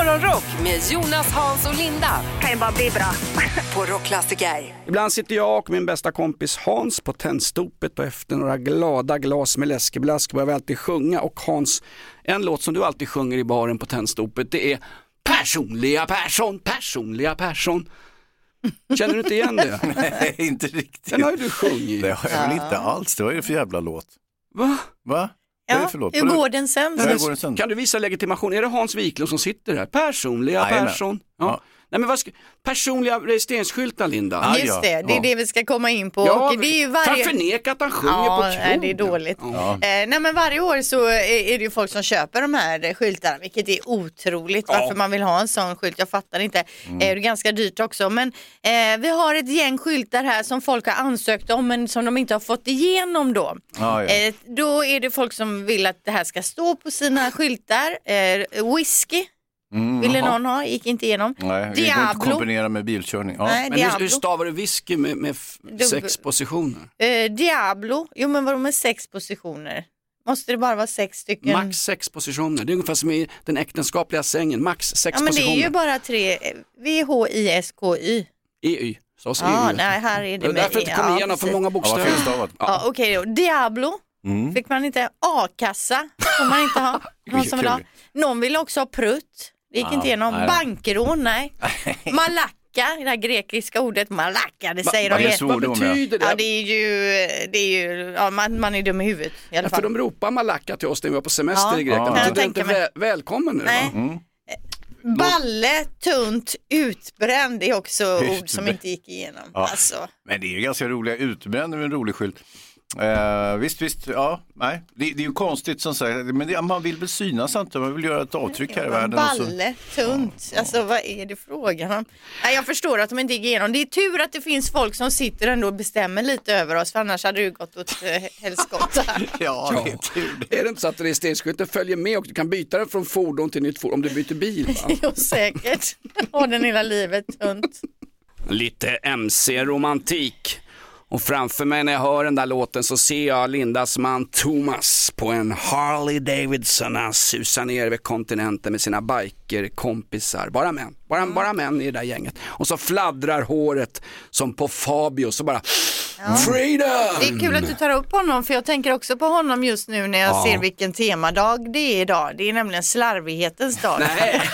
Morgonrock med Jonas, Hans och Linda kan ju bara bli bra. på Rockklassiker. Ibland sitter jag och min bästa kompis Hans på tändstopet och efter några glada glas med läskeblask börjar vi alltid sjunga och Hans, en låt som du alltid sjunger i baren på tändstopet det är Personliga Persson, personliga Persson. Känner du inte igen det? Nej, inte riktigt. Den har ju du sjungit. Det har jag väl inte alls. Det var ju för jävla låt. Va? Va? Ja, för låt? hur Vadå? går den sen? Hur går den sen? Kan du visa legitimation? Är det Hans Wiklund som sitter här? Personliga Jajamän. Persson. Ja. Nej, men vad ska... Personliga registreringsskyltar Linda. Ja, Just ja, det, det är ja. det vi ska komma in på. Ja, och det är ju Kan varje... förneka att han sjunger Ja, på nej, krogen. det är dåligt. Ja. Eh, nej men varje år så är, det ju folk som köper de här skyltarna vilket är otroligt Ja. varför man vill ha en sån skylt. Jag fattar inte. Mm. Eh, det är ganska dyrt också men eh, vi har ett gäng skyltar här som folk har ansökt om men som de inte har fått igenom då. Ja, ja. Eh, då är det folk som vill att det här ska stå på sina skyltar. Eh, whisky Mm, ville någon ha, gick inte igenom. Nej, det går inte att Diablo. kombinera med bilkörning. Ja. Nej, Men hur, hur Diablo. stavar du whisky med, med f- Dubbel- sex positioner? Eh, Diablo, jo men vadå med sex positioner? Måste det bara vara sex stycken? Max sex positioner, det är ungefär som i den äktenskapliga sängen, max sex Ja men det är positioner. ju bara tre, eh, V-H-I-S-K-Y. EY, sades Ja, EU. nej här är Det är därför det inte kom ja, igenom för precis. många Ja, vad bokstäver. felstavat. Ja, Okej då, Diablo Mm. fick man inte, A-kassa får man inte ha. Någon som vill ha. Kul. Någon ville också ha prutt, det gick Ja, inte igenom. nej. Bankrån, nej. Malacka, det här grekiska ordet malacka, det säger vad de är? Vad ja. betyder det? Ja det är ju, det är ju ja, man, man är dum i huvudet i alla Ja, för fall. de ropar malacka till oss när vi var på semester Ja. i Grekland. Ja. Det jag inte tänka mig. vä- välkommen nu? Nej. Va? Mm. Balle, tunt, utbränd är också ord som inte gick igenom. Ja. Alltså. Men det är ju ganska roliga, utbränd är en rolig skylt. Eh, visst, visst, ja, nej. Det, det är ju konstigt som sagt, men det, man vill väl synas inte, man vill göra ett avtryck här i världen. och så- Balle, tunt, alltså vad är det frågan om? Nej, jag förstår att de inte gick igenom. Det är tur att det finns folk som sitter ändå och bestämmer lite över oss, för annars hade det ju gått åt eh, helskotta. Ja, det är tur. Är det inte så att registreringsskylten följer med och du kan byta den från fordon till nytt fordon om du byter bil? Va? jo, säkert. Har den hela livet tunt. Lite MC-romantik. Och framför mig när jag hör den där låten så ser jag Lindas man Thomas på en Harley Davidson. Han susar ner över kontinenten med sina bikerkompisar. Bara män, bara, bara män i det där gänget. Och så fladdrar håret som på Fabio så bara Freedom! Det är kul att du tar upp honom för jag tänker också på honom just nu när jag ser vilken temadag det är idag. Det är nämligen slarvighetens dag. Nej.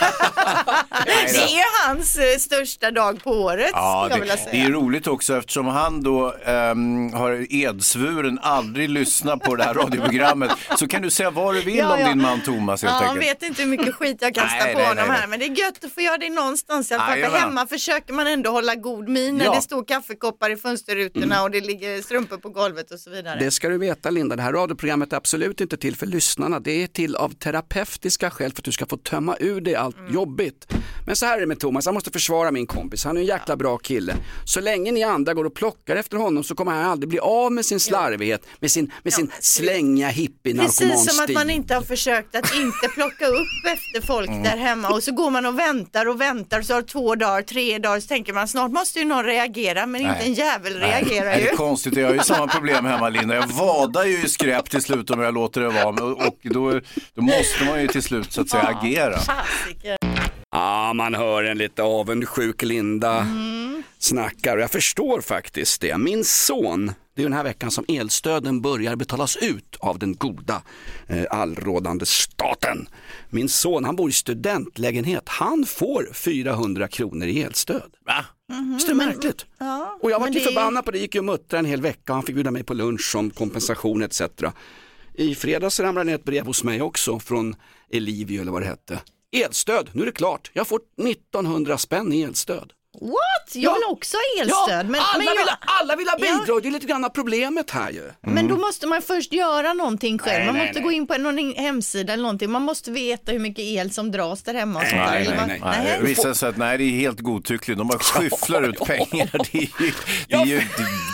Det är ju hans eh, största dag på året Ja, jag det, det är roligt också eftersom han då ehm, har edsvuren aldrig lyssna på det här radioprogrammet. Så kan du säga vad du vill Ja, om ja. din man Thomas helt Ja, han enkelt. vet inte hur mycket skit jag kastar Nej, på nej, honom nej, här men det är gött att få göra det någonstans. För Jajamän. hemma försöker man ändå hålla god min när Ja. det står kaffekoppar i fönsterrutorna och det ligger strumpor på golvet och så vidare. Det ska du veta Linda, det här radioprogrammet är absolut inte till för lyssnarna. Det är till av terapeutiska skäl för att du ska få tömma ur dig allt Mm. jobbigt. Men så här är det med Thomas, han måste försvara min kompis. Han är en jäkla bra kille. Så länge ni andra går och plockar efter honom så kommer han aldrig bli av med sin slarvighet, med sin, med sin slänga hippie Precis som att man inte har försökt att inte plocka upp efter folk Mm. där hemma och så går man och väntar och väntar och så har två dagar, tre dagar så tänker man snart måste ju någon reagera men inte Nej. en jävel Nej, reagerar nej, det ju. är konstigt, jag har ju samma problem hemma Linda. Jag vadar ju i skräp till slut om jag låter det vara och, då, då måste man ju till slut så att säga agera. Ja, man hör en lite avundsjuk Linda snackar och jag förstår faktiskt det. Min son, det är den här veckan som elstöden börjar betalas ut av den goda eh, allrådande staten. Min son, han bor i studentlägenhet, han får 400 kronor i elstöd. Va? Visst är det märkligt? Ja, Och jag var men ju det förbannad på det, gick ju och muttrade en hel vecka, han fick bjuda mig på lunch som kompensation etc. I fredags ramlade ner ett brev hos mig också från Elivio eller vad det hette. Elstöd, nu är det klart. Jag får 1900 spänn i elstöd. What? Jag vill också ha elstöd. men, alla, men, jag, vill, alla vill ha Ja. bidrag, det är lite grann problemet här ju. men då måste man först göra någonting själv. Nej, man nej, måste nej. gå in på någon hemsida eller någonting. Man måste veta hur mycket el som dras där hemma och sånt där. nej, eller nej, nej. Nej, det visar sig att nej, det är helt godtyckligt. De bara skyfflar ut pengar. Det är ju, det är ju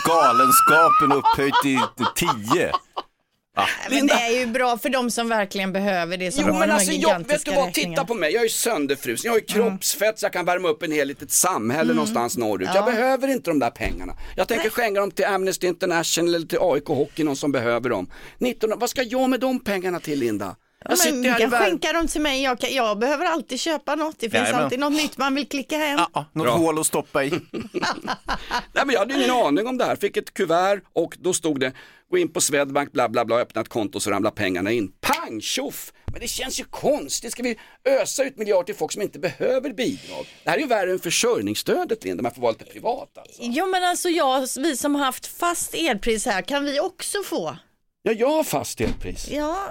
galenskapen upphöjt till till tio. Men det är ju bra för de som verkligen behöver det, som Jo men alltså jag, vet du vad, titta på mig, jag är sönderfrusen, jag har ju kroppsfett så jag kan värma upp en hel litet samhälle någonstans norrut. Jag behöver inte de där pengarna. Jag tänker skänka dem till Amnesty International eller till AIK Hockey, någon som behöver dem. 19, vad ska jag med de pengarna till Linda? Ja, sitter men kan skänka dem till mig. Jag, kan, jag behöver alltid köpa något. Det finns Jajamän. alltid något nytt man vill klicka hem. Ja, ja, något Bra. hål att stoppa i. Nej, men jag hade ingen aning om det här, fick ett kuvert och då stod det gå in på Swedbank, bla bla bla, öppna ett konto så ramlar pengarna in. Pang tjoff! Men det känns ju konstigt, ska vi ösa ut miljarder till folk som inte behöver bidrag? Det här är ju värre än försörjningsstödet Linda, man får vara lite privat alltså. Ja men alltså jag, vi som har haft fast elpris här, kan vi också få? Ja, jag har fast elpris. Ja,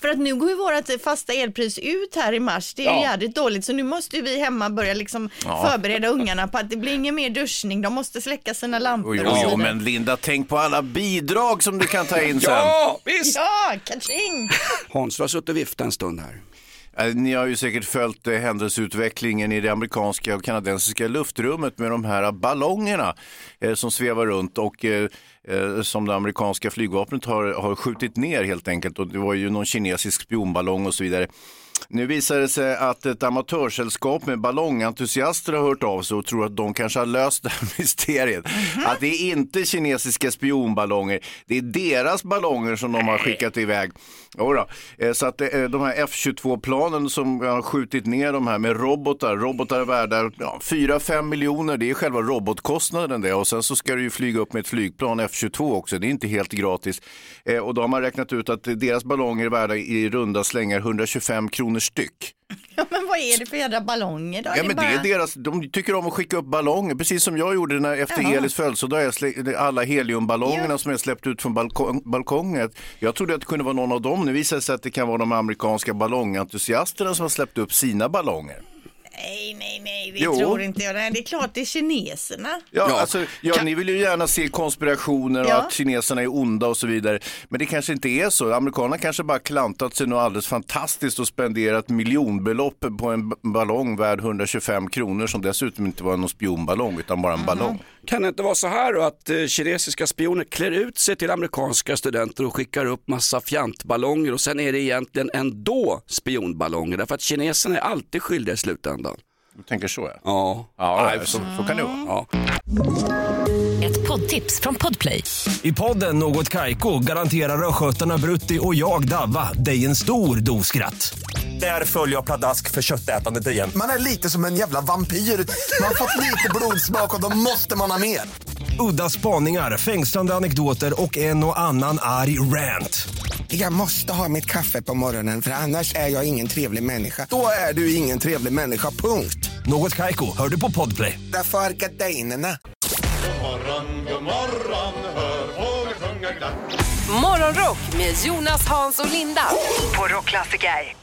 för att nu går ju vårt fasta elpris ut här i mars. Det är Ja. jävligt dåligt så nu måste vi hemma börja liksom förbereda ungarna på att det blir ingen mer duschning. De måste släcka sina lampor Jo, jo, men Linda, tänk på alla bidrag som du kan ta in sen. Ja, visst! Ja, kaching! Hans, du har suttit och viftat en stund här. Eh, Ni har ju säkert följt eh, händelseutvecklingen i det amerikanska och kanadensiska luftrummet med de här ballongerna eh, som svävar runt och som det amerikanska flygvapnet har, har skjutit ner helt enkelt. Och det var ju någon kinesisk spionballong och så vidare. Nu visar det sig att ett amatörsällskap med ballongentusiaster har hört av sig och tror att de kanske har löst det här mysteriet. Att det är inte kinesiska spionballonger, det är deras ballonger som de har skickat iväg. Jodå. Eh, så att eh, de här F22-planen som har skjutit ner de här med robotar, robotar värda ja, 4-5 miljoner, det är själva robotkostnaden det. Och sen så ska du ju flyga upp med ett flygplan F22 också, det är inte helt gratis. Eh, och då har man räknat ut att deras ballonger är värda i runda slängar 125 kronor styck. Ja, men vad är det för jädra ballonger då? Ja, men det är deras, de tycker om att skicka upp ballonger, precis som jag gjorde när, efter Jaha. Elis födelsedag. Alla heliumballongerna som jag släppte ut från balkong, balkongen. Jag trodde att det kunde vara någon av dem. Nu visar det sig att det kan vara de amerikanska ballongentusiasterna som har släppt upp sina ballonger. Nej, nej, nej, det Jo. tror inte jag. Nej, det är klart det är kineserna. Ja, Ja. Alltså, ja, Kan- ni vill ju gärna se konspirationer och Ja. att kineserna är onda och så vidare. Men det kanske inte är så. Amerikanerna kanske bara klantat sig något alldeles fantastiskt och spenderat miljonbelopp på en b- ballong värd 125 kronor som dessutom inte var någon spionballong utan bara en ballong. Kan det inte vara så här då att eh, kinesiska spioner klär ut sig till amerikanska studenter och skickar upp massa fjantballonger och sen är det egentligen ändå spionballonger därför att kineserna är alltid skyldiga i slutändan. Du tänker så ja. Ja, Ja, Nej, så, så kan det vara. ja. Ett poddtips från Podplay. I podden Något Kaiko garanterar östgötarna Brutti och jag, Davva, dig en stor dos skratt. Där följer jag pladask för köttätandet igen. Man är lite som en jävla vampyr. Man har fått lite blodsmak och då måste man ha mer. Udda spaningar, fängslande anekdoter och en och annan arg rant. Jag måste ha mitt kaffe på morgonen för annars är jag ingen trevlig människa. Då är du ingen trevlig människa, punkt. Något Kaiko, hör du på Podplay. Därför är gardinerna. Morgonrock med Jonas, Hans och Linda på Rockklassiker.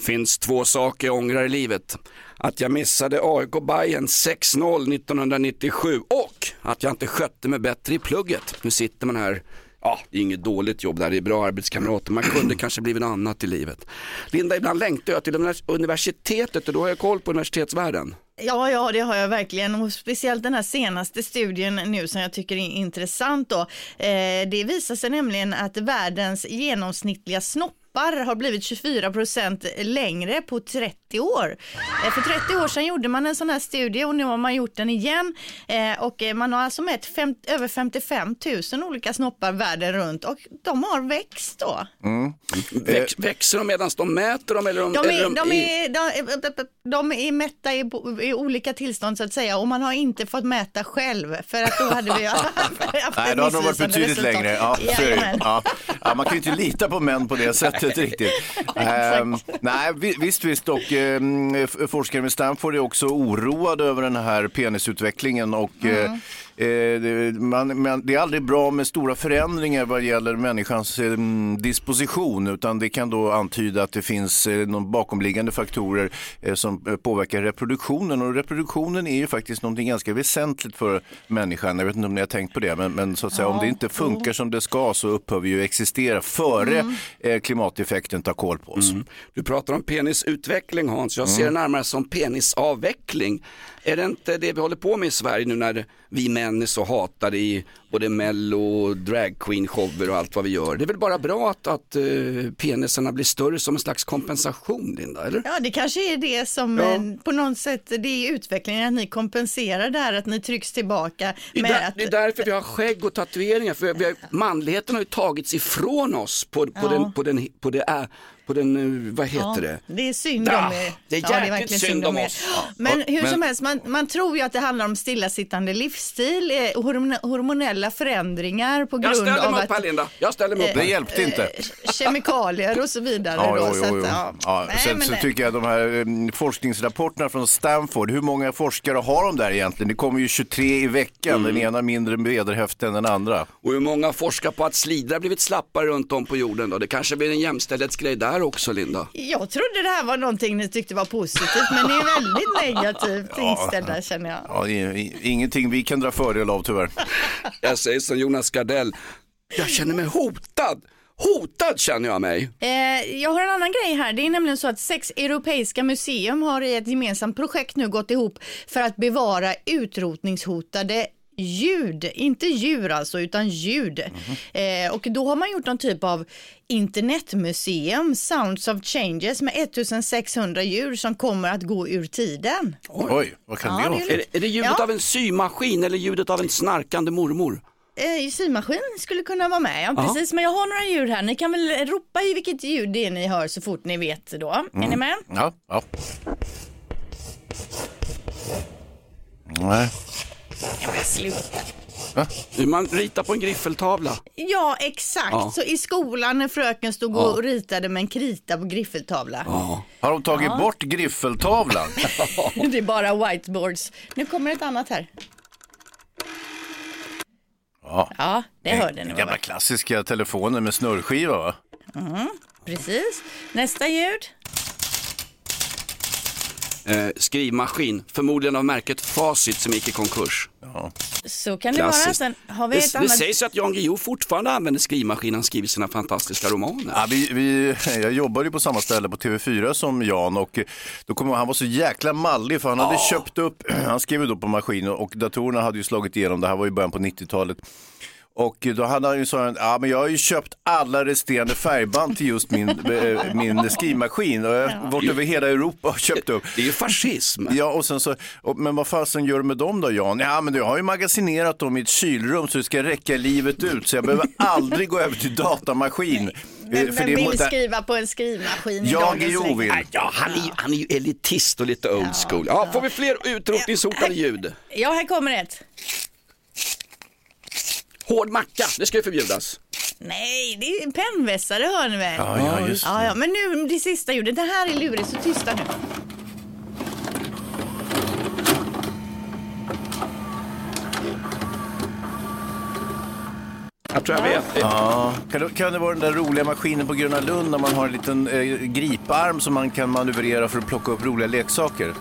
Finns två saker jag ångrar i livet. Att jag missade AIK Bayern 6-0 1997 och att jag inte skötte mig bättre i plugget. Nu sitter man här, ja det är inget dåligt jobb där, det är bra arbetskamrater, man kunde kanske blivit något annat i livet. Linda, ibland längtar jag till universitetet och då har jag koll på universitetsvärlden. Ja, ja, det har jag verkligen och speciellt den här senaste studien nu som jag tycker är intressant då. Eh, det visar sig nämligen att världens genomsnittliga snopp snoppar har blivit 24 procent längre på 30 år. Eh, för 30 år sedan gjorde man en sån här studie och nu har man gjort den igen eh, och eh, man har alltså mätt fem, över 55 000 olika snoppar världen runt och de har växt då. Väx, växer de medan de mäter dem eller de, De eller är, de, i- är, de, de är mätta i, i olika tillstånd så att säga och man har inte fått mäta själv för att då hade vi haft Nej, då har de varit betydligt resultat. längre. Ja, ja. Ja, man kan ju inte lita på män på det sättet riktigt. Ehm, nej, vi- visst, visst. Och f- forskare med Stanford är också oroade över den här penisutvecklingen. Och, eh, eh, det- man, man, det är aldrig bra med stora förändringar vad gäller människans eh, disposition. Utan det kan då antyda att det finns eh, någon bakomliggande faktorer eh, som eh, påverkar reproduktionen. Och reproduktionen är ju faktiskt någonting ganska väsentligt för människan. Jag vet inte om ni har tänkt på det, men, men så att säga, om det inte funkar som det ska så upphör vi ju existera före eh, klimateffekten tar koll på oss. Du pratar om penisutveckling Hans, jag Mm. ser det närmare som penisavveckling. Är det inte det vi håller på med i Sverige nu när vi män är så hatade i både mello, drag queen shower och allt vad vi gör. Det är väl bara bra att, att uh, penisarna blir större som en slags kompensation Linda, eller? Ja, det kanske är det som Ja. eh, på något sätt, det är utvecklingen, att ni kompenserar det här, att ni trycks tillbaka. Det är, där, att, det är därför vi har skägg och tatueringar, för vi har, manligheten har ju tagits ifrån oss på, på den, på den, på det, är, på den, eh, vad heter Ja, det? det är synd om er. det är Ja, jäkligt verkligen synd om er. oss. Men hur men- som helst, man, man tror ju att det handlar om stillasittande livsstil, eh, hormon, hormonella förändringar på Jag grund ställer av mig upp här att Linda, jag ställer mig upp Det hjälpte inte. eh, kemikalier och så vidare. Ja, då, jo, så jo, jo. att, ja. Nej, sen så det- tycker jag de här mm, forskningsrapporterna från Stanford, hur många forskare har de där egentligen? Det kommer ju 23 i veckan, Mm. den ena mindre vederhäftig än den andra. Och hur många forskar på att slidor har blivit slappare runt om på jorden då? Det kanske blir en jämställdhetsgrej där också Linda. Jag trodde det här var någonting ni tyckte var positivt, men ni är väldigt negativt inställda känner jag. Ja, i- i- ingenting vi kan dra fördel av tyvärr. Jag säger som Jonas Gardell, jag känner mig hotad. Hotad känner jag mig. Eh, jag har en annan grej här. Det är nämligen så att sex europeiska museum har i ett gemensamt projekt nu gått ihop för att bevara utrotningshotade ljud, inte djur alltså, utan ljud. Eh, och då har man gjort någon typ av internetmuseum, Sounds of Changes, med 1600 djur som kommer att gå ur tiden. Oj, vad kan Ja, det vara? är Är det, ljudet Ja. av en symaskin eller ljudet av en snarkande mormor? Eh, symaskin skulle kunna vara med, ja, Ja. precis. Men jag har några ljud här. Ni kan väl ropa i vilket ljud det är ni hör så fort ni vet då. Är ni med? Ja, ja. Nej. Men sluta. Hur man ritar på en griffeltavla. Ja, exakt. Ja. Så i skolan när fröken stod och ritade med en krita på griffeltavla. Har de tagit bort griffeltavlan? Det är bara whiteboards. Nu kommer ett annat här. Ja. Ja, det hörde ni. Va? gamla klassiska telefonen med snurrskiva va? Precis. Nästa ljud. Eh, skrivmaskin, förmodligen av märket Facit som gick i konkurs. Så kan det vara. Klassiskt. Sen har vi Det, ett det annat. sägs ju att Jan Guillou fortfarande använder skrivmaskin när han skriver sina fantastiska romaner. Ja, vi, vi, jag jobbade ju på samma ställe på TV4 som Jan och då kom han var så jäkla mallig för han hade köpt upp, han skrev ju då på maskin och datorerna hade ju slagit igenom, det här var i början på 90-talet. Och då hade han ju sagt, ja men jag har ju köpt alla resterande färgband till just min, eh, min skrivmaskin och jag har varit över hela Europa och köpt upp. Det är ju fascism. Ja, och sen så, och, men vad fasen gör du med dem då Jan? Ja, men jag har ju magasinerat dem i ett kylrum så det ska räcka livet ut så jag behöver aldrig gå över till datamaskin. Eh, Vem, för vem vill mot- skriva på en skrivmaskin i Jag dagens vill. Ja, han är, ju, han är ju elitist och lite old school. Ja, får vi fler utrotningshotade ljud? Ja, här kommer ett. Hård macka, det ska ju förbjudas. Nej, det är en pennvässare hör ni väl? Ja, ja, just Ja, ja, men nu det sista ljudet. Det här är lurigt, så tysta nu. Jag tror jag vet. Ja, kan, det, kan det vara den där roliga maskinen på Gröna Lund när man har en liten eh, griparm som man kan manövrera för att plocka upp roliga leksaker?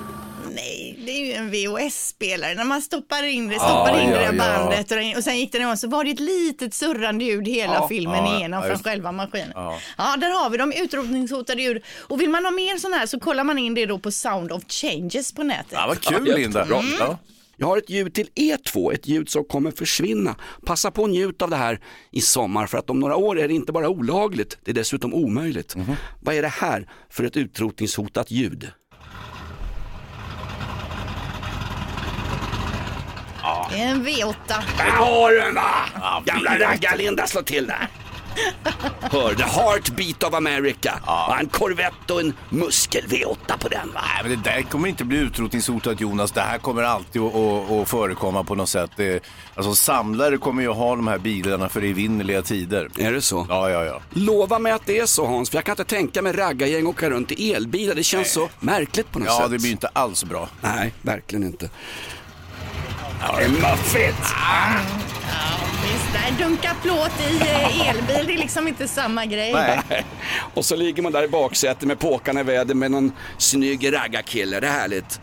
Det är ju en VHS-spelare. När man stoppar in det, stoppar in ja, det där ja. bandet och, och sen gick den igång så var det ett litet surrande ljud hela Ja, filmen ja, igenom ja, från just- själva maskinen. Ja. Ja. där har vi de utrotningshotade djur. Och vill man ha mer sån här så kollar man in det då på Sound of Changes på nätet. Ja, vad kul Linda. jättebra. Ja. Jag har ett ljud till er två, ett ljud som kommer försvinna. Passa på att njuta av det här i sommar för att om några år är det inte bara olagligt, det är dessutom omöjligt. Vad är det här för ett utrotningshotat ljud? Det är en V8. Där har du den va! Gamla raggarlinda slå till där. Hör, the heartbeat of America. Och en Corvette och en muskel V8 på den va? Nej, men det där kommer inte bli utrotningshotat Jonas. Det här kommer alltid att, att, att förekomma på något sätt. Det, alltså samlare kommer ju ha de här bilarna för evinnerliga tider. Är det så? Ja, ja, ja. Lova mig att det är så Hans, för jag kan inte tänka mig raggargäng åka runt i elbilar. Det känns så märkligt på något Ja, sätt. det blir inte alls bra. Nej, verkligen inte. Det är muffigt! Visst, där dunka plåt i eh, elbil, det är liksom inte samma grej. Nej. Och så ligger man där i baksätet med påkarna i väder med någon snygg raggarkille. Det är härligt.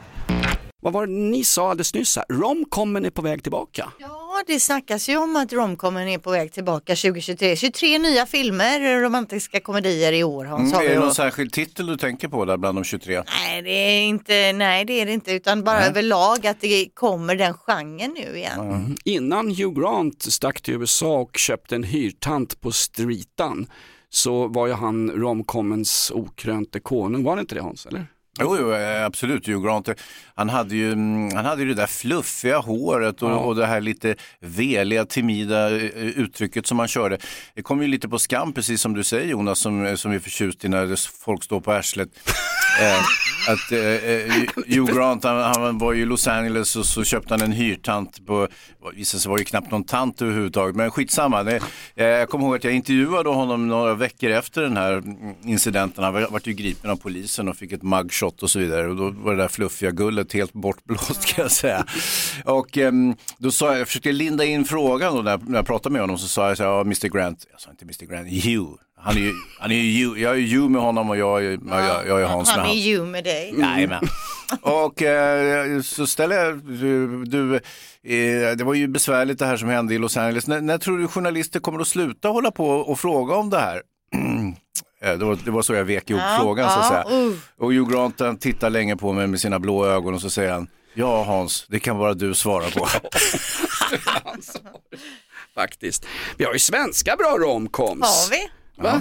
Vad var det ni sa alldeles nyss här? Romcomen är på väg tillbaka. Ja, Ja, det snackas ju om att romcomen är på väg tillbaka 2023. 23 nya filmer, romantiska komedier i år Hans. Mm, är det då. någon särskild titel du tänker på där bland de 23? Nej, det är inte, nej, det är det inte, utan bara överlag att det kommer den genren nu igen. Innan Hugh Grant stack till USA och köpte en hyrtant på streetan så var ju han romcomens okrönte konung, var det inte det Hans? Eller? Jo, jo, eh, absolut. Hugh Grant, han hade ju, mm, han hade ju det där fluffiga håret och, och det här lite veliga, timida eh, uttrycket som han körde. Det kom ju lite på skam, precis som du säger Jonas, som, som är förtjust i när folk står på arslet. Eh, att eh, eh, Hugh Grant, han, han var i Los Angeles och så köpte han en hyrtant på, visade sig var det knappt någon tant överhuvudtaget, men skitsamma. Det, eh, jag kommer ihåg att jag intervjuade honom några veckor efter den här mm, incidenten. Han var, vart ju gripen av polisen och fick ett mugshot och så vidare och då var det där fluffiga gullet helt bortblåst kan jag säga. Och ehm, då sa jag, jag försökte linda in frågan då när, jag- när jag pratade med honom så sa jag så här, ja, Mr Grant, jag sa inte Mr Grant, Hugh. Han är ju, han är ju, jag är ju med honom och jag är, jag, jag är Hans med Han är ju med dig. Jajamän. Och eh, så ställer jag, du, du eh, det var ju besvärligt det här som hände i Los Angeles. När, när tror du journalister kommer att sluta hålla på och fråga om det här? Eh, det, var, det var så jag vek ihop Ja, frågan så att ja, säga. uh. Och Hugh Grant tittar länge på mig med sina blå ögon och så säger han, ja Hans, det kan bara du svara på. Faktiskt. Vi har ju svenska bra romcoms. Har vi? Va?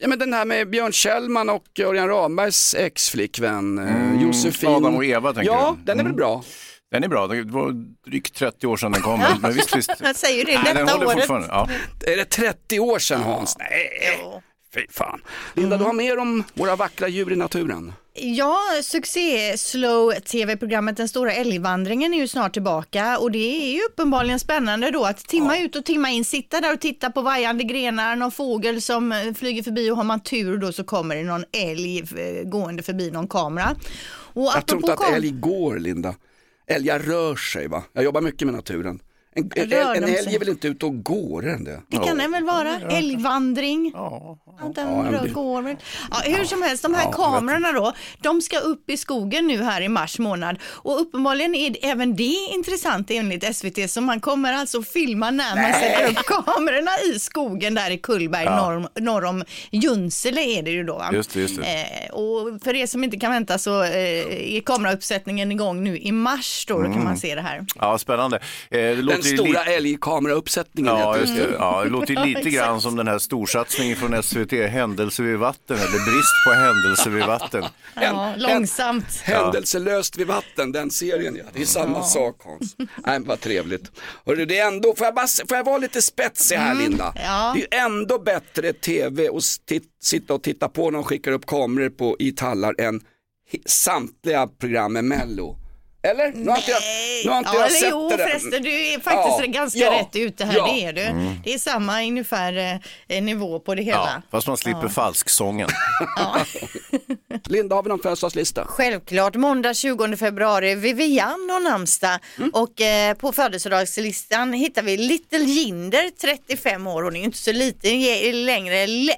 Ja men den här med Björn Kjellman och Örjan Rambergs ex-flickvän eh, Josefin. Adam och Eva, tänker Ja, du? den är väl bra. Den är bra, det var drygt 30 år sedan den kom. Men, visst, visst. Jag säger det, Nej, den detta året. Ja. Är det 30 år sedan Hans? Nej, Jo. Fy fan. Linda, du har mer om våra vackra djur i naturen. Ja, succé slow tv-programmet Den stora älgvandringen är ju snart tillbaka och det är ju uppenbarligen spännande då att timma ut och timma in, sitta där och titta på vajande grenar, någon fågel som eh, flyger förbi och har man tur då så kommer det någon älg eh, gående förbi någon kamera. Och Jag tror inte att älg går, Linda. Älgar rör sig, va? Jag jobbar mycket med naturen. En, en, en de älg är väl inte ute och går, den det? Det kan den väl vara, älgvandring. Ja, den Ja, går väl. Ja, hur som helst, de här Ja, kamerorna då, de ska upp i skogen nu här i mars månad och uppenbarligen är det- även det intressant enligt SVT så man kommer alltså filma när man sätter upp kamerorna i skogen där i Kullberg norr, om- norr om Junsele är det ju då. Just det, just det. Eh, och för er som inte kan vänta så eh, är kamerauppsättningen igång nu i mars då, då kan man se det här. ja, spännande. Eh, det låter stora lite- älgkamerauppsättningen Ja, just det. Ja, det låter ju lite grann som den här storsatsningen från SVT, Händelse vid vatten, eller brist på händelse vid vatten. Ja, långsamt. Händelselöst vid vatten, den serien ja. Det är samma sak Hans. Nej, vad trevligt. Hörru, det är ändå, får jag, bara, får jag vara lite spetsig här Linda? ja. Det är ju ändå bättre tv och sitta och titta på när de skickar upp kameror på, i tallar än samtliga program med Mello. Eller? Nu har inte jag, nu har inte ja, jag sett jo, det där. förresten, du är faktiskt Ja, ganska ja, rätt ute här, ja. det är du. Det är samma ungefär eh, nivå på det hela. Ja, fast man slipper falsksången. Linda, har vi någon födelsedagslista? Självklart, måndag 20 februari, Vivian och namnsdag Mm. och eh, på födelsedagslistan hittar vi Little Jinder, 35 år, hon är ju inte så liten längre, Le-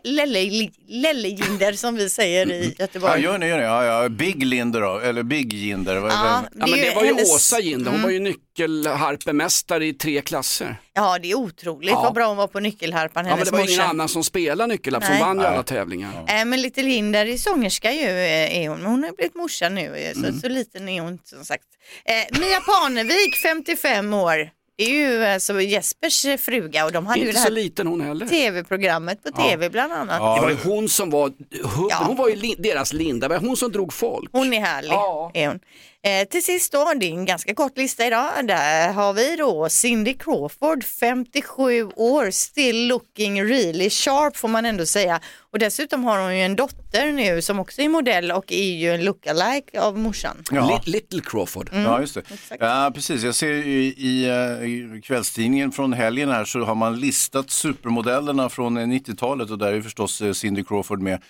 Lelle Jinder som vi säger i Ja, Göteborg. gör ni, gör ni. Ja, ja. Big Linder då, eller Big Jinder. Ja, det? Ja, men det var ju hennes- Åsa Jinder, hon var ju nyckelharpemästare i tre klasser. Ja, det är otroligt vad bra hon var på nyckelharpan, Ja, men det var ju ingen annan som spelade nyckelharp som vann ju alla tävlingar. Äh, men Little Linder är sångerska ju eh, är hon, men hon har blivit morsa nu eh, så, Mm. så liten är hon som sagt. Eh, Mia Parnevik, 55 år, det är ju alltså Jespers fruga och de hade ju Inte det så liten hon heller. tv-programmet på tv bland annat. Det var ju hon som var, hon, Ja. hon var ju li, deras Linda, var hon som drog folk. Hon är härlig. Ja. Är hon. Eh, till sist då, det är en ganska kort lista idag. Där har vi då Cindy Crawford, 57 år, still looking really sharp får man ändå säga. Och dessutom har hon ju en dotter nu som också är modell och är ju en lookalike av morsan. Ja. Li, Little Crawford. Ja, just det. exakt. Ja, precis. Jag ser ju i, i, eh, i kvällstidningen från helgen här så har man listat supermodellerna från eh, 90-talet och där är förstås eh, Cindy Crawford med.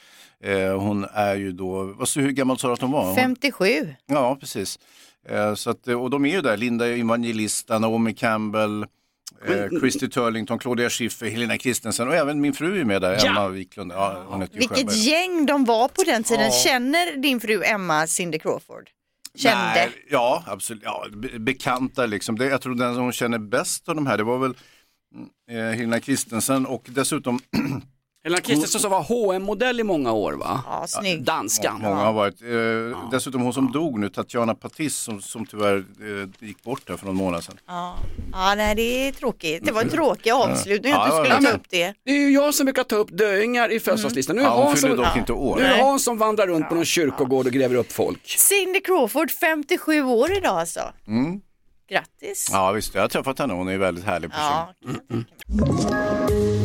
Eh, hon är ju då, vad, så- hur gammal sa du att hon var? Hon, 57. ja, precis. Eh, så att, och de är ju där, Linda Evangelista, Naomi Campbell, eh, Christy Turlington, Claudia Schiffer, Helena Christensen och även min fru är med där, Emma Wiklund. Ja, hon heter Vilket gäng de var på den tiden. Känner din fru Emma Cindy Crawford? kände? Nej, ja, absolut. Ja, be- bekanta liksom. Det, jag tror den som hon känner bäst av de här, det var väl mm, eh, Helena Kristensen och dessutom Helena Kristensen som var hm modell i många år va? Ja, snygg. Danskan. många har varit. Eh, Dessutom hon som dog nu, Tatjana Patis, som, som tyvärr eh, gick bort där för någon månad sedan. Ja, ja nej, det är tråkigt. Det var en tråkig avslutning att du Ja, skulle ja, ta men- upp det. Det är ju jag som brukar ta upp döingar i födelsedagslistan. Nu är Ja, hon Hans fyller som, dock inte år. nu är. Hans som vandrar runt på någon kyrkogård och gräver upp folk. Cindy Crawford, 57 år idag alltså. Grattis. Ja visst, jag har träffat henne, hon är en väldigt härlig person. Ja.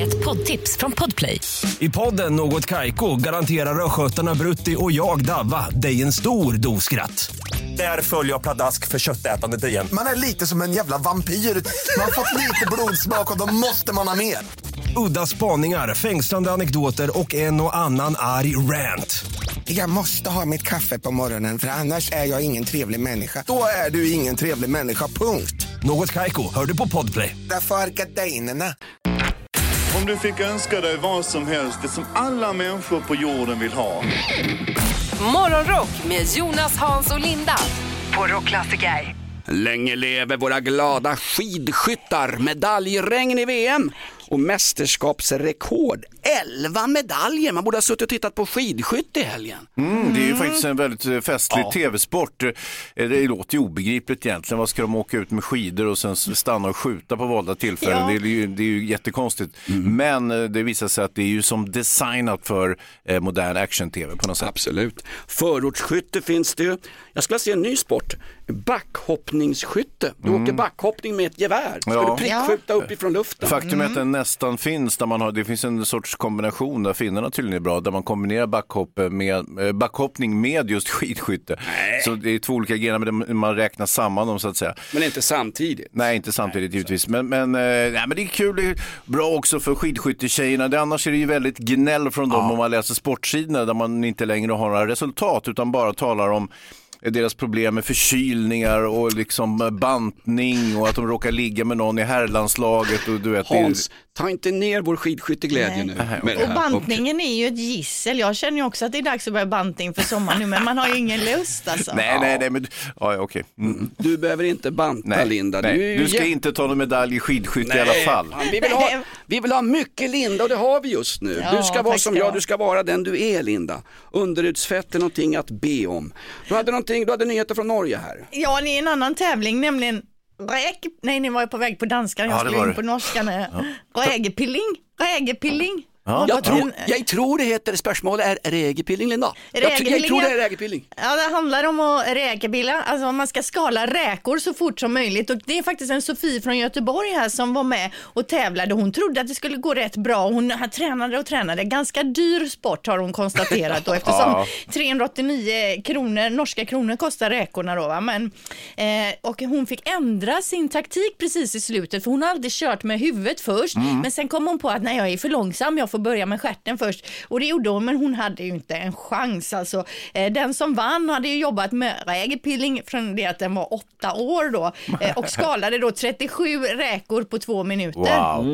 Ett poddtips från Podplay. I podden Något Kaiko garanterar östgötarna Brutti och jag, Davva, dig en stor dos skratt. Där följer jag pladask för köttätandet igen. Man är lite som en jävla vampyr. Man har fått lite blodsmak och då måste man ha mer. Udda spaningar, fängslande anekdoter och en och annan arg rant. Jag måste ha mitt kaffe på morgonen för annars är jag ingen trevlig människa. Då är du ingen trevlig människa, punkt. Något Kaiko, hör du på Podplay. Därför är gardinerna. Om du fick önska dig vad som helst, det som alla människor på jorden vill ha. Morgonrock med Jonas, Hans och Linda på Rockklassiker. Länge lever våra glada skidskyttar, medaljregn i VM och mästerskapsrekord. 11 medaljer, man borde ha suttit och tittat på skidskytte i helgen. Mm, det är ju faktiskt en väldigt eh, festlig tv-sport. Eh, Det låter ju obegripligt egentligen. Vad ska de åka ut med skidor och sen stanna och skjuta på valda tillfällen? Ja. Det, är ju, det är ju jättekonstigt. Men eh, det visar sig att det är ju som designat för modern action-tv på något sätt. Absolut. Förortsskytte finns det ju. Jag skulle se en ny sport. Backhoppningsskytte. Du åker backhoppning med ett gevär. Ska Ja. du prickskjuta uppifrån luften? Faktum är att den nästan finns, där man har, det finns en sorts kombination där finnarna tydligen är bra, där man kombinerar backhopp med, eh, backhoppning med just skidskytte. Så det är två olika grenar, men man räknar samman dem så att säga. Men inte samtidigt. Nej, inte samtidigt givetvis. Men, men, eh, nej, men det är kul, det är bra också för skidskyttetjejerna. Det, annars är det ju väldigt gnäll från dem om man läser sportsidorna där man inte längre har några resultat utan bara talar om eh, deras problem med förkylningar och liksom eh, bantning och att de råkar ligga med någon i herrlandslaget och du vet. det är- Hans, ta inte ner vår skidskytteglädje nu. Med det Och bantningen är ju ett gissel. Jag känner ju också att det är dags att börja bantning för sommaren nu, men man har ju ingen lust alltså. Nej, nej, nej, men ja, ja, okej. Mm. Du behöver inte banta Nej, Linda. nej. Du, ju Du ska inte ta någon medalj i skidskytte i alla fall. Vi vill, ha, vi vill ha mycket Linda och det har vi just nu. Ja, du ska vara som jag. du ska vara den du är Linda. Underutsfett är någonting att be om. Du hade, någonting, du hade nyheter från Norge här. Ja, det är en annan tävling, nämligen räk... Nej, ni var ju på väg på danskan, jag Ja, skulle in på norskan. Rägepilling, rägepilling. Ja. Jag tror, jag tror det heter, spörsmålet är regepilling Linda. Jag, tr- jag Rägepilling, tror det är regepilling. Ja, det handlar om att räkepilla, alltså man ska skala räkor så fort som möjligt och det är faktiskt en Sofie från Göteborg här som var med och tävlade. Hon trodde att det skulle gå rätt bra. Hon har tränade och tränade. Ganska dyr sport har hon konstaterat då eftersom Ja. 389 kronor, norska kronor kostar räkorna då. Va? Men, eh, och hon fick ändra sin taktik precis i slutet för hon har alltid kört med huvudet först men sen kom hon på att nej jag är för långsam, jag får börja med stjärten först. Och det gjorde hon men hon hade ju inte en chans. Alltså, eh, den som vann hade ju jobbat med rägepilling från det att den var åtta år då eh, och skalade då 37 räkor på två minuter. Wow.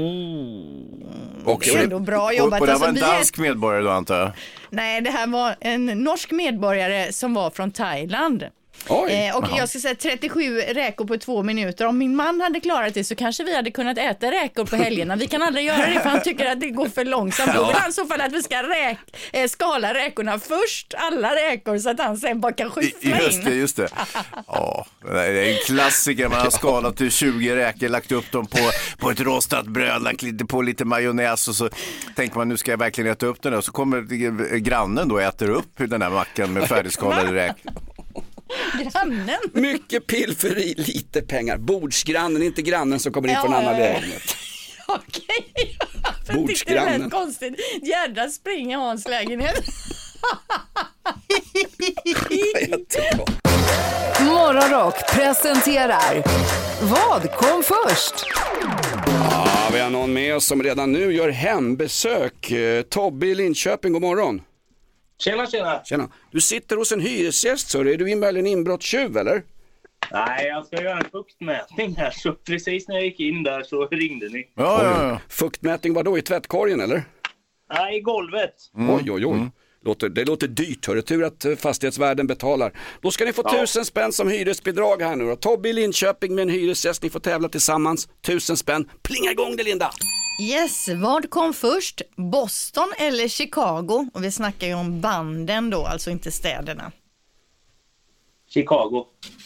Och Det är ändå bra Och, jobbat. och det här var Alltså, en vi är- dansk medborgare då antar jag? Nej, det här var en norsk medborgare som var från Thailand. Oj. Eh, och jag ska säga 37 räkor på två minuter. Om min man hade klarat det så kanske vi hade kunnat äta räkor på helgerna. Vi kan aldrig göra det för han tycker att det går för långsamt. Då vill han i så fall att vi ska räk, eh, skala räkorna först, alla räkor, så att han sen bara kan skyffla Just det, in. just det. Ja, det är en klassiker. Man har skalat till 20 räkor, lagt upp dem på, på ett rostat bröd, lagt lite på lite majonnäs och så tänker man nu ska jag verkligen äta upp den där. Så kommer grannen då och äter upp den här mackan med färdigskalade räkor. Grannen. Mycket pilferi, lite pengar. Bordsgrannen, inte grannen som kommer in Ja, från en annan ja, ja. lägenhet. Okej. Jag tyckte det lät konstigt. Jädra spring i Hans lägenhet. Morgonrock presenterar Vad kom först? Ja, vi har någon med oss som redan nu gör hembesök. Eh, Tobbe i Linköping, god morgon. Tjena, tjena. Tjena. Du sitter hos en hyresgäst, så är du möjligen inbrottstjuv eller? Nej, jag ska göra en fuktmätning här, så precis när jag gick in där så ringde ni. Ja, ja, ja. Fuktmätning var då i tvättkorgen eller? Nej, i golvet. Oj, oj, oj. Låter, det låter dyrt, hörru. Tur att eh, fastighetsvärden betalar. Då ska ni få Ja. tusen spänn som hyresbidrag här nu då. Tobbe i Linköping med en hyresgäst, ni får tävla tillsammans. Tusen spänn. Plinga igång det Linda! Yes, vad kom först? Boston eller Chicago? Och vi snackar ju om banden då, alltså inte städerna. Chicago.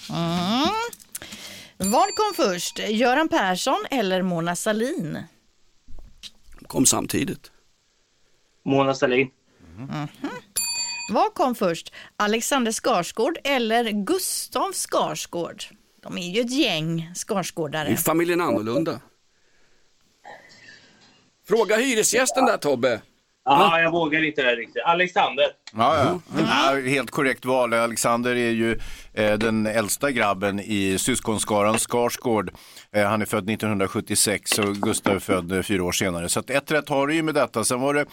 Mm. Vad kom först? Göran Persson eller Mona Sahlin? Kom samtidigt. Mona Sahlin. Vad kom först? Alexander Skarsgård eller Gustav Skarsgård? De är ju ett gäng Det Skarsgårdare. är familjen annorlunda. Fråga hyresgästen där Tobbe. Ja, jag vågar inte det riktigt. Alexander. Ja, ja. ja, helt korrekt val. Alexander är ju eh, den äldsta grabben i syskonskaran Skarsgård. Eh, han är född 1976 och Gustav är född eh, fyra år senare. Så att ett rätt har du ju med detta. Sen var det,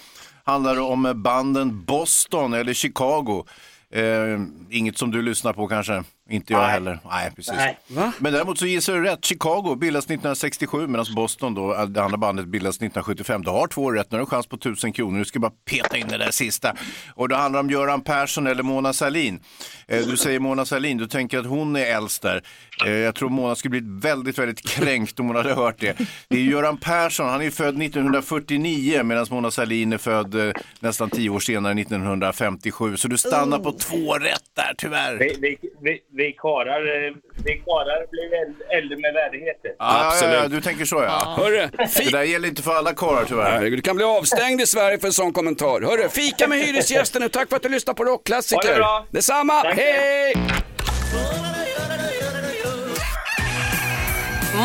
handlar det om banden Boston eller Chicago. Eh, inget som du lyssnar på kanske? Inte jag Nej. heller. Nej, precis. Nej. Men däremot så gissar du rätt. Chicago bildas 1967 medan Boston, då, äh, det andra bandet, bildas 1975. Du har två rätt. Nu har du en chans på 1000 kronor. Du ska bara peta in det där sista. Och det handlar om Göran Persson eller Mona Sahlin. Eh, Du säger Mona Sahlin, du tänker att hon är äldst där. Eh, Jag tror Mona skulle blivit väldigt, väldigt kränkt om hon hade hört det. Det är Göran Persson, han är född 1949 medan Mona Sahlin är född eh, nästan tio år senare, 1957. Så du stannar på två rätt där, tyvärr. Vi, vi, vi, vi karlar, eh, vi karlar blir äl- äldre med värdigheter. Ja, ja, ja, Absolut. du tänker så ja. Hörru, Det där gäller inte för alla karlar tyvärr. Du kan bli avstängd i Sverige för en sån kommentar. Hörru, fika med hyresgästen nu. Tack för att du lyssnade på Rockklassiker. Ha det bra. Detsamma, Tack. hej!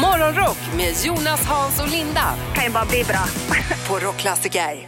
Morgonrock med Jonas, Hans och Linda. kan ju bara bli bra. På Rockklassiker.